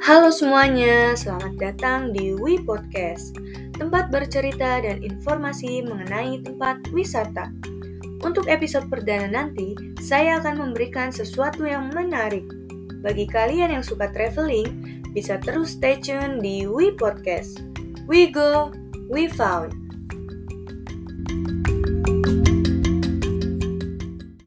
Halo semuanya, selamat datang di We Podcast, tempat bercerita dan informasi mengenai tempat wisata. Untuk episode perdana nanti, saya akan memberikan sesuatu yang menarik. Bagi kalian yang suka traveling, bisa terus stay tune di We Podcast. We go, we found.